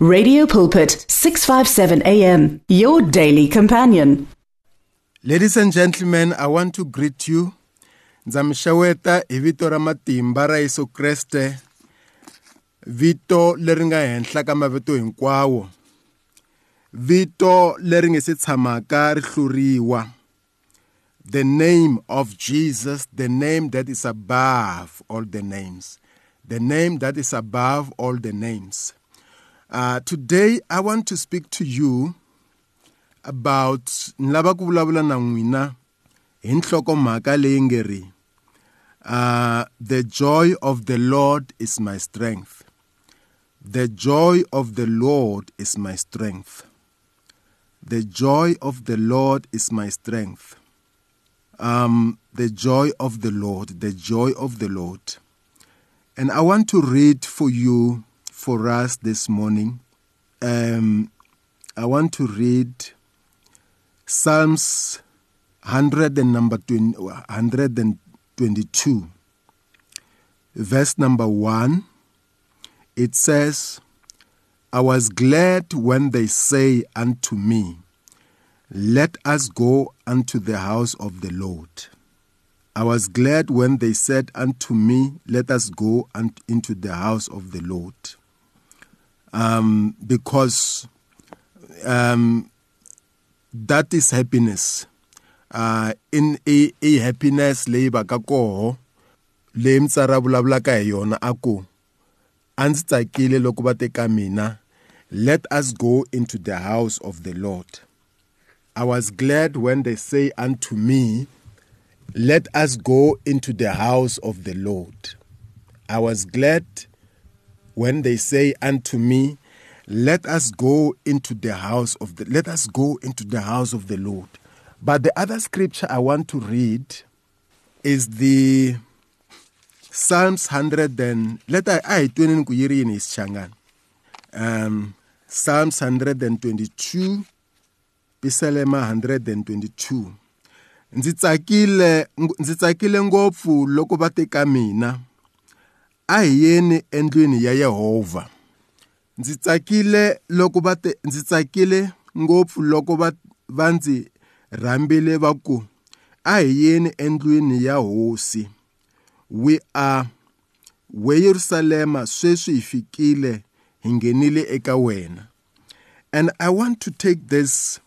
Radio Pulpit 657 AM your daily companion. Ladies and gentlemen, I want to greet you. Ndza vito ra matimba ra. Vito leri nga henhla ka mavito hinkwawo. Vito leri nga se. The name of Jesus, the name that is above all the names. The name that is above all the names. Uh, today, I want to speak to you about nlava ku vulavula na n'wina hi nhlokomhaka leyi nge ri uh, the joy of the lord is my strength. The joy of the lord is my strength. The joy of the lord is my strength. Um, the joy of the lord the joy of the lord. And i want to read for you for us this morning. Um, I want to read Psalms 100 and number 20, 122, verse number 1. It says, I was glad when they say unto me, Let us go unto the house of the Lord. I was glad when they said unto me, Let us go into the house of the Lord um, because um, that is happiness. Uh, in a, a happiness leyi va ka koho leyi mitsara vulavulaka hi yona a ku a ndzi tsakile loko va mina let us go into the house of the lord i was glad when they say unto me let us go into the house of the lord i was glad when they say unto me, Let us go into the house of the let us go into the house of the Lord. But the other scripture I want to read is the Psalms 100 and let I I twenty ku yiri yini isichangana. Um Psalms 122 Psalm 122 ndzi tsakile ndzi tsakile ngopfu loko va teka mina a hi yeni endlwini ya Yehovha ndzi tsakile loko va te ndzi tsakile ngopfu loko va va ndzi rhambile va endlwini ya hosi. We are we Yerusalema sweswi hi fikile hi nghenile eka wena. And i want to take this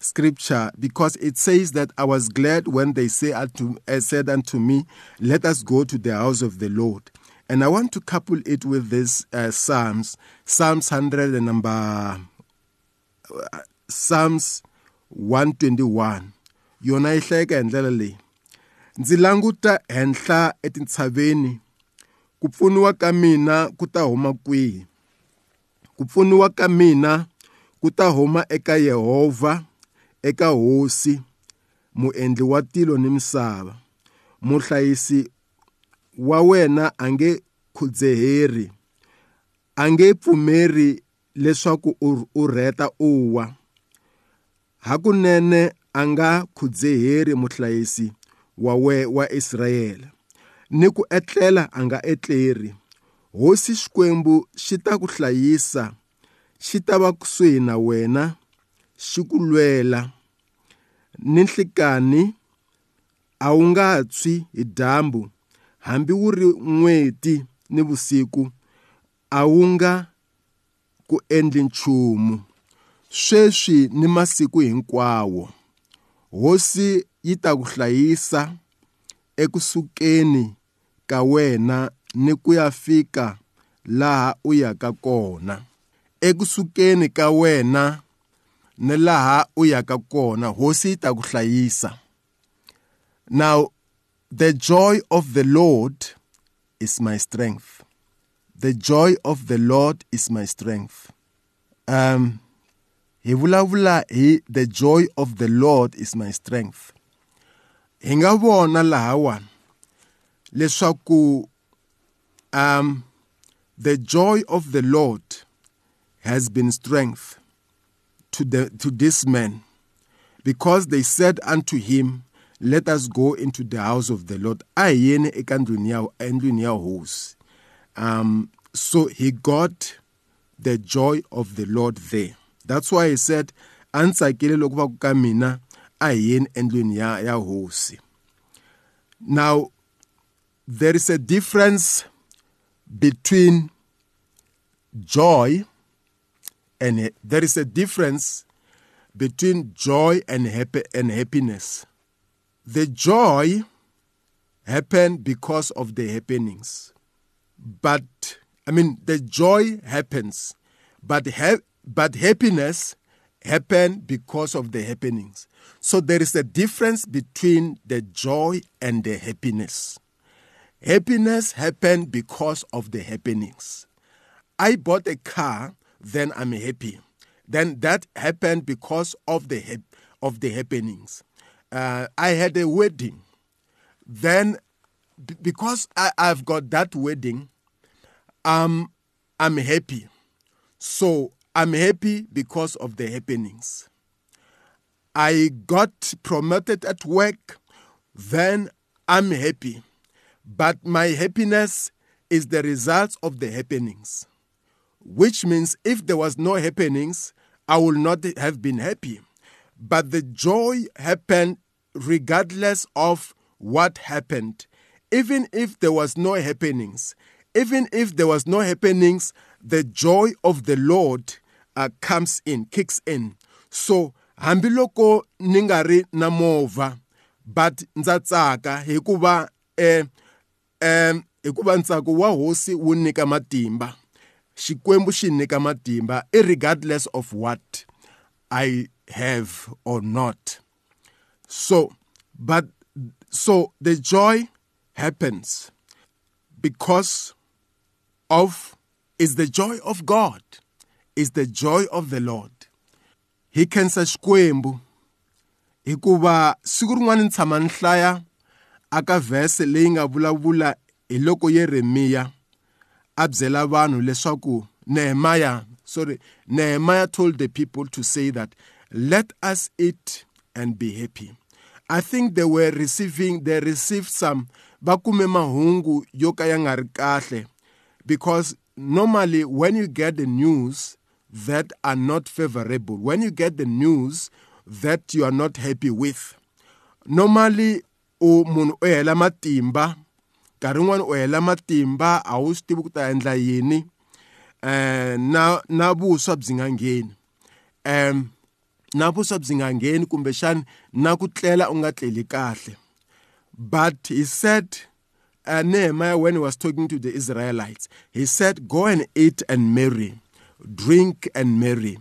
scripture because it says that I was glad when they say unto, uh, said unto me, Let us go to the house of the Lord. And I want to couple it with this uh, Psalms, Psalms 100 and number, uh, Psalms 121. Yona yi hlayeka hi ndlela leyi. Ndzi languta henhla etintshaveni, ku pfuniwa ka mina ku ta huma kwihi? Ku pfuniwa ka mina ku ta huma eka Yehovha, eka Hosi, muendli wa tilo ni misava, muhlayisi wa wena a nge khudzeheri a nge pfumeri leswaku u rheta u wa. Hakunene a nga khudzeheri muhlayisi wa we wa Israyele ni ku etlela a nga etleri. Hosi xikwembu xi ta ku hlayisa xi ta va kusuhi na wena xi ku lwela. Ni nhlikani a wu nga tshwi hi dyambu. Hambi wu ri n'weti ni vusiku a wu nga ku endli nchumu. Sweswi ni masiku hinkwawo hosi yi ta ku hlayisa ekusukeni ka wena ni ku ya fika laha u yaka kona. Ekusukeni ka wena ni laha u yaka kona hosi yi ta ku hlayisa. Now The joy of the Lord is my strength. The joy of the Lord is my strength. Um, hi vulavula hi the joy of the Lord is my strength. Hi nga vona lahawani leswaku um, the joy of the Lord has been strength to the to this man because they said unto him let us go into the house of the lord a hi yeni eka ndlwini ya endlwini um so he got the joy of the Lord there. That's why he said, "Ansakile loko va ku ka mina a hi yeni endlwini ya ya hosi." Now there is a difference between joy and there is a difference between joy and happy and happiness. The joy happened because of the happenings. But I mean the joy happens, but ha- but happiness happened because of the happenings. So there is a difference between the joy and the happiness. Happiness happened because of the happenings. I bought a car, then I'm happy. Then that happened because of the hap- of the happenings. Uh, I had a wedding. Then, b- because I, I've got that wedding, um, I'm happy. So I'm happy because of the happenings. I got promoted at work, then I'm happy. But my happiness is the result of the happenings, which means if there was no happenings, I would not have been happy. But the joy happened regardless of what happened. Even if there was no happenings, even if there was no happenings, the joy of the Lord uh, comes in, kicks in. So hambiloko ni nga ri na movha but ndza tsaka hikuva eh um hikuva ntsako wa hosi wu nyika matimba xikwembu xi nyika matimba regardless of what i have or not. So but so the joy happens because of is the joy of god is the joy of the lord. Hi khensa xikwembu hikuva siku rin'wana ni tshama ni hlaya aka vhese leyi nga vulavula hi loko yeremiya a byela vanhu leswaku sorry nehemaya told the people to say that let us eat and be happy. I think they were receiving they received some va kume mahungu yo ka ya nga ri kahle. Because normally when you get the news that are not favorable when you get the news that you are not happy with normally u munhu u hela matimba nkarhi wun'wani u hela matimba a wu swi tivi ku ta endla yini um na na vuswa byi nga ngheni. Um na na ku tlela u nga tleli kahle but he said uh, Nehemiah, when he was talking to the Israelites, he said, Go and eat and marry, drink and marry,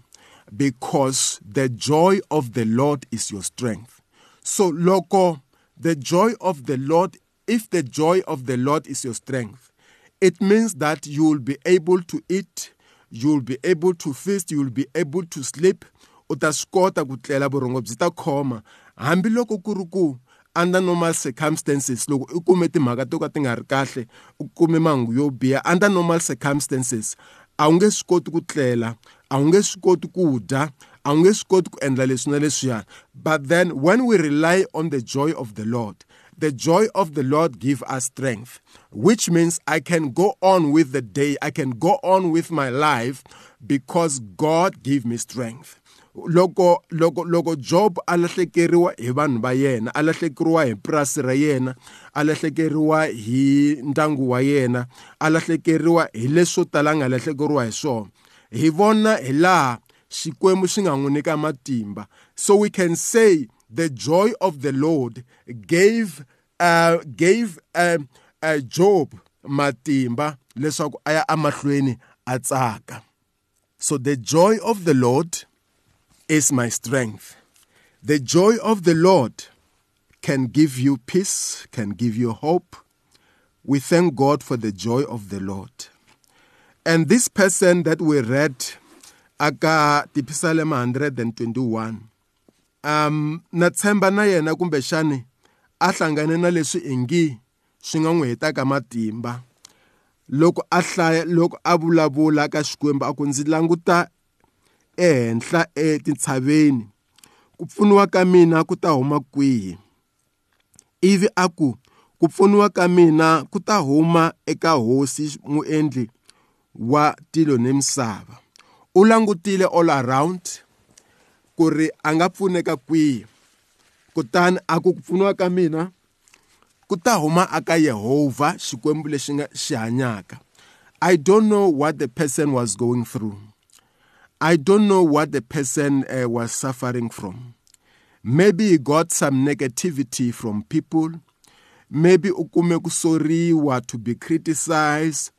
because the joy of the Lord is your strength. So, loco, the joy of the Lord, if the joy of the Lord is your strength, it means that you will be able to eat, you will be able to feast, you will be able to sleep, u ta swi kota ku tlela vurhongo byi ta khoma. Hambiloko ku ri ku under normal circumstances loko u kume timhaka to ka ti nga ri kahle u kume mahungu yo biha under normal circumstances a wu nge swi koti ku tlela a wu nge swi koti ku dya a wu nge swi koti ku endla leswi na leswiyani but then when we rely on the joy of the lord the joy of the lord give us strength which means i can go on with the day i can go on with my life because god give me strength loko loko loko job a lahlekeriwa hi vanhu va yena a lahlekeriwa hi purasi ra yena a lahlekeriwa hi ndyangu wa yena a lahlekeriwa hi leswo tala nga lahlekeriwa hi swona. Hi vona hi laha xikwembu xi nga n'wi nyika matimba. So we can say the joy of the lord gave uh, gave uh, uh, job matimba leswaku a ya amahlweni a tsaka. So the joy of the lord is my strength. The joy of the Lord can give you peace, can give you hope. We thank God for the joy of the Lord. And this person that we read, aka Tipisalem 121, um, na tshemba na yena kumbexani a hlangane na leswi ingi swi nga n'wi hetaka matimba loko a hlaya loko a vulavula ka xikwembu a ku ndzi languta ehenhla etintshaveni. Ku pfuniwa ka mina ku ta huma kwihi? Ivi a ku ku pfuniwa ka mina ku ta huma eka hosi muendli wa tilo ni misava. U langutile all around ku ri a nga pfuneka kwihi? Kutani a ku pfuniwa ka mina ku ta huma aka yehovha xikwembu lexi nga xi hanyaka. I don't know what the person was going through. I don't know what the person uh, was suffering from. Maybe he got some negativity from people. Maybe u kume ku soriwa to be criticized.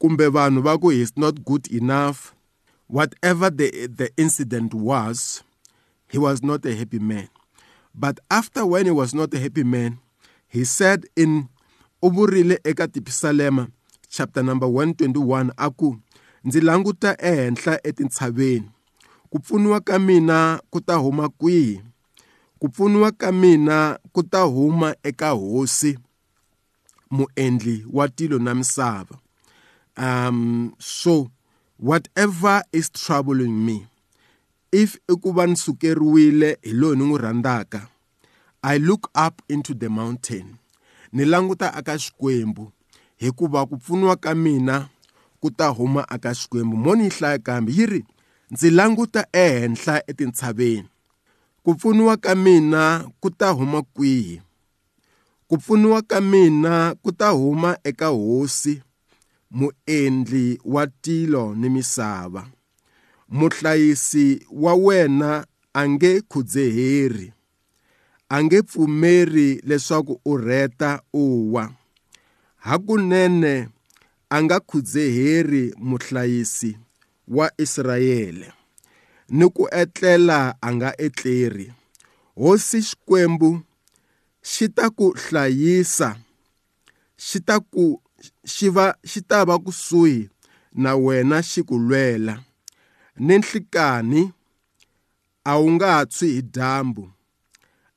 Kumbe vanhu va he's not good enough. Whatever the, the incident was he was not a happy man. But after when he was not a happy man he said in u vurile eka tipisalema chapter number 121 a ku ndzi languta ehenhla etintshaveni. Ku pfuniwa ka mina ku ta huma kwihi? Ku pfuniwa ka mina ku ta huma eka hosi muendli wa tilo na misava. Um so whatever is troubling me if ku va ni sukeriwile hi loyi ni n'wi rhandzaka i look up into the mountain. Ni languta aka xikwembu hikuva ku pfuniwa ka mina ku ta huma aka xikwembu mo ni yi hlaya kambe yi ri ndzi languta ehenhla etintshaveni. Ku pfuniwa ka mina ku ta huma kwihi? Ku pfuniwa ka mina ku ta huma eka hosi muendli wa tilo ni misava. Muhlayisi wa wena a nge khudzeheri a nge pfumeri leswaku u rheta u wa. Hakunene a nga khudzeheri muhlayisi wa Israyele ni ku etlela a nga etleri. Hosi xikwembu xi ta ku hlayisa xi ta ku xi va xi ta va kusuhi na wena xi ku lwela. Ni nhlikani a wu nga tshwi hi dyambu.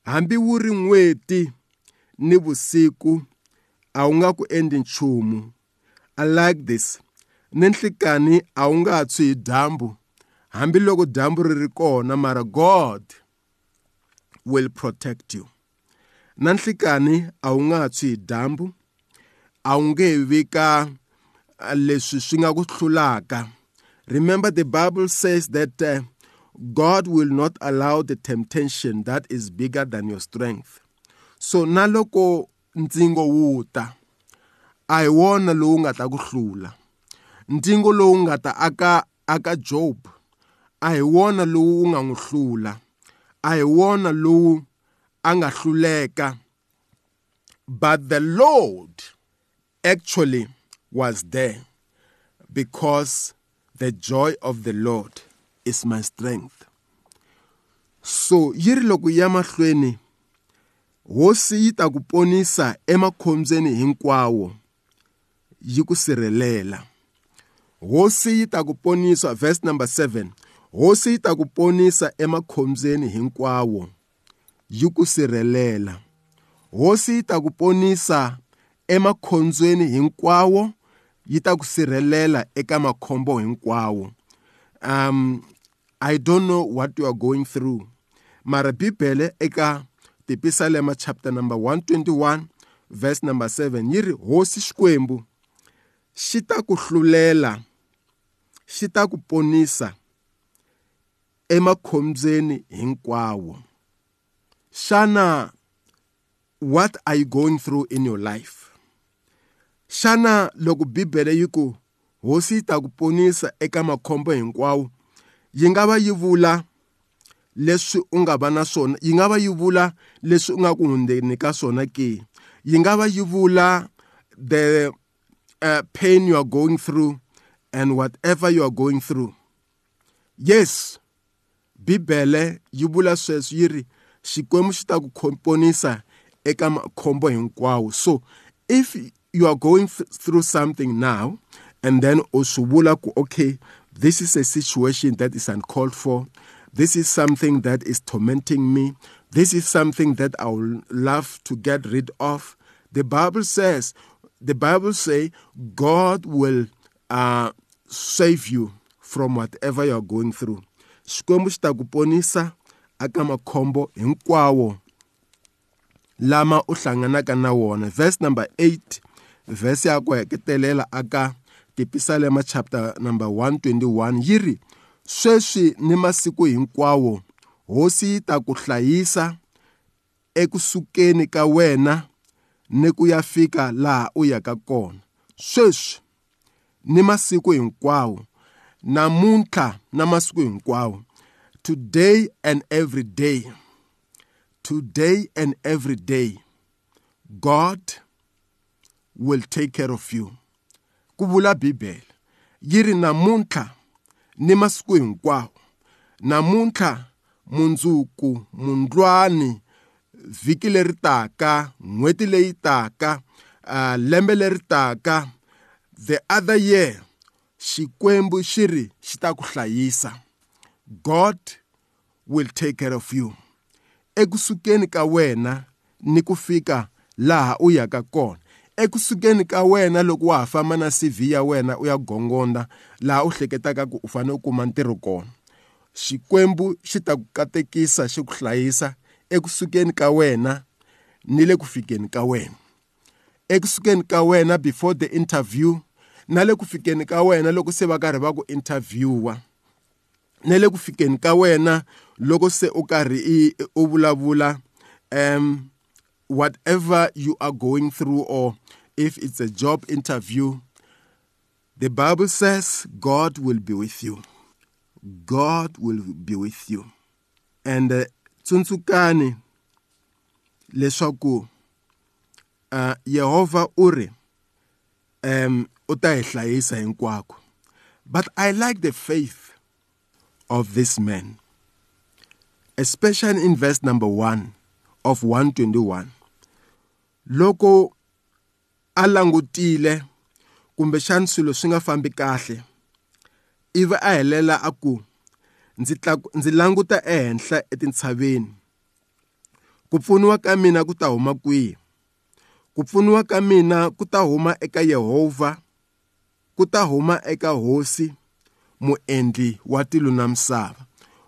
Hambi wu ri n'weti ni vusiku a wu nga ku endli nchumu. I like this. Ni nhlikani a wu nga tshwi hi dyambu. Hambiloko dyambu ri ri kona mara god will protect you. Na nhlikani a wu nga tshwi hi dyambu. A wu nge vi ka leswi swi nga ku hlulaka. Remember the bible says that uh, god will not allow the temptation that is bigger than your strength. So na loko ntsingo wu ta a hi wona lowu nga ta ku hlula. Ntsingo lowu nga ta aka aka job. A hi wona lowu wu nga n'wi hlula. A hi wona lowu a nga hluleka. But the lord actually was there because the joy of the lord is my strength. So yi ri loko ya mahlweni hosi yi ta ku ponisa emakhombyeni hinkwawo. Yi ku sirhelela. Hosi yi ta ku ponisa verse number 7 hosi yi ta ku ponisa emakhombyeni hinkwawo yi ku sirhelela. Hosi yi ta ku ponisa emakhombyeni hinkwawo yi ta ku sirhelela eka makhombo hinkwawo. Um i don't know what you are going through mara bibele eka tipisalema chapter number 121 verse number 7 yi ri hosi xikwembu. Xi ta ku hlulela xi ta ku ponisa emakhombyeni hinkwawo. Xana what are you going through in your life? Xana loko bibele yi ku hosi yi ta ku ponisa eka makhombo hinkwawo yi nga va yi vula leswi u nga va na swona yi nga va yi vula leswi u nga ku hundzeni ka swona ke? Yi nga va yi vula the uh, pain you are going through and whatever you are going through yes bibele yi vula sweswo yi ri xikwembu xi ta so if you are going through something now and then ku okay this is a situation that is uncalled for this is something that is tormenting me this is something that i would love to get rid of. The bible says the bible say god will uh, save you from whatever you are going through. Xikwembu xi ta ku ponisa aka makhombo hinkwawo lama u hlanganaka na wona. Verse number 8 verse ya ku heketelela aka tipisalema chapter number 121 yi ri sweswi ni masiku hinkwawo hosi yi ta ku hlayisa ekusukeni ka wena ni ku ya fika laha u yaka kona. Sweswi ni masiku hinkwawo namuntlha na masiku hinkwawo. Today and every day. Today and every day god will take care of you. Ku vula bibele yi ri namuntlha ni masiku hinkwawo. Namuntlha mundzuku mundlwani vhiki leri taka n'hweti leyi taka uh, lembe leri taka the other year xikwembu xi ri xi ta ku hlayisa. God will take care of you. Ekusukeni ka wena ni ku fika laha u yaka kona. Ekusukeni ka wena loko wa ha famba na cv ya wena u ya gongonda laha u hleketaka ku u fanele u kuma ntirho kona. Xikwembu xi ta ku katekisa xi ku hlayisa ekusukeni ka wena ni le ku fikeni ka wena. Ekusukeni ka wena before the interview na le ku fikeni ka wena loko se va karhi va ku interviewa na le ku fikeni ka wena loko se u karhi u vulavula um whatever you are going through or if it's a job interview the bible says god will be with you. God will be with you. And uh, tsundzukani leswaku uh, Yehova u ri um u ta hi hlayisa hinkwako. But i like the faith of this man especially in verse number 1 of 121 loko a langutile kumbe xani swilo swi nga fambi kahle ivi a helela a ku ndzi ndzi languta ehenhla etintshaveni. Ku pfuniwa ka mina ku ta huma kwihi? Ku pfuniwa ka mina ku ta huma eka Yehovha ku ta huma eka hosi muendli wa tilo na misava.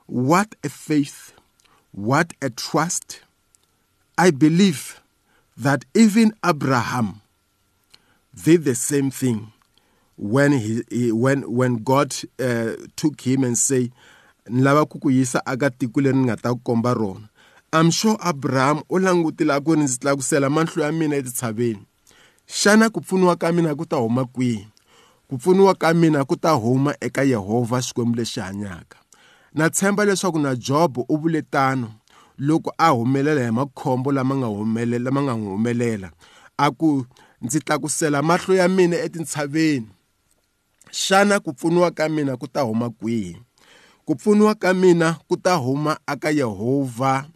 What a faith what a trust. I believe that even abraham did the same thing when he, he when when god uh, took him and say ni lava ku ku yisa aka tiko leri ni nga ta ku komba rona. I'm sure abraham u langutile a ku ri ndzi tlakusela mahlo ya mina etitshaveni xana ku pfuniwa ka mina ku ta huma kwihi ku pfuniwa ka mina ku ta huma eka yehovha xikwembu lexi hanyaka. Na tshemba leswaku na job u vule tano loko a humelela hi makhombo lama nga humelela lama nga n'wi humelela. A ku ndzi tlakusela mahlo ya mina etintshaveni. Xana ku pfuniwa ka mina ku ta huma kwihi ku pfuniwa ka mina ku ta huma aka yehovha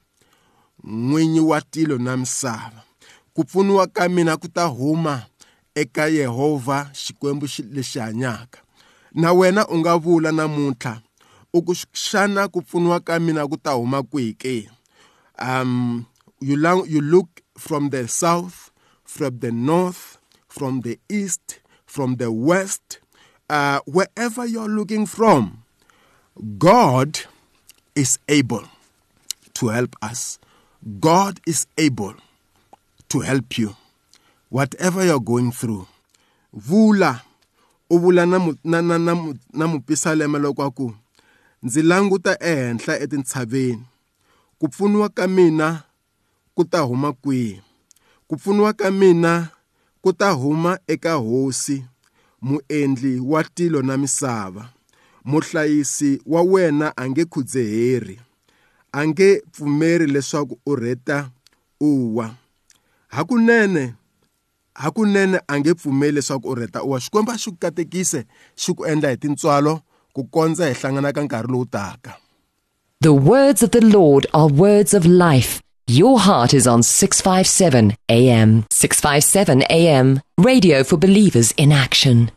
n'winyi wa tilo na misava. Ku pfuniwa ka mina ku ta huma eka yehovha xikwembu lexi hanyaka. Na wena u nga vula namuntlha u ku xana ku pfuniwa ka mina ku ta huma kwihi ke? Um you, you look from the south from the north from the east from the west uh, wherever you're looking from god is able to help us. God is able to help you. Whatever you're going through vula u vula na na na na, na mupisalema loko a ku ndzi languta ehenhla etintshaveni. Ku pfuniwa ka mina ku ta huma kwihi? Ku pfuniwa ka mina ku ta huma eka hosi muendli wa tilo na misava. Muhlayisi wa wena a nge khudzeheri a nge pfumeri leswaku u rheta u wa hakunene hakunene a nge pfumeli leswaku u rheta u wa xikwembu a xi ku katekise xi ku endla hi tintswalo ku kondza hi hlangana ka nkarhi lowu taka The words of the Lord are words of life. Your heart is on 657 AM. 657 AM. Radio for believers in action.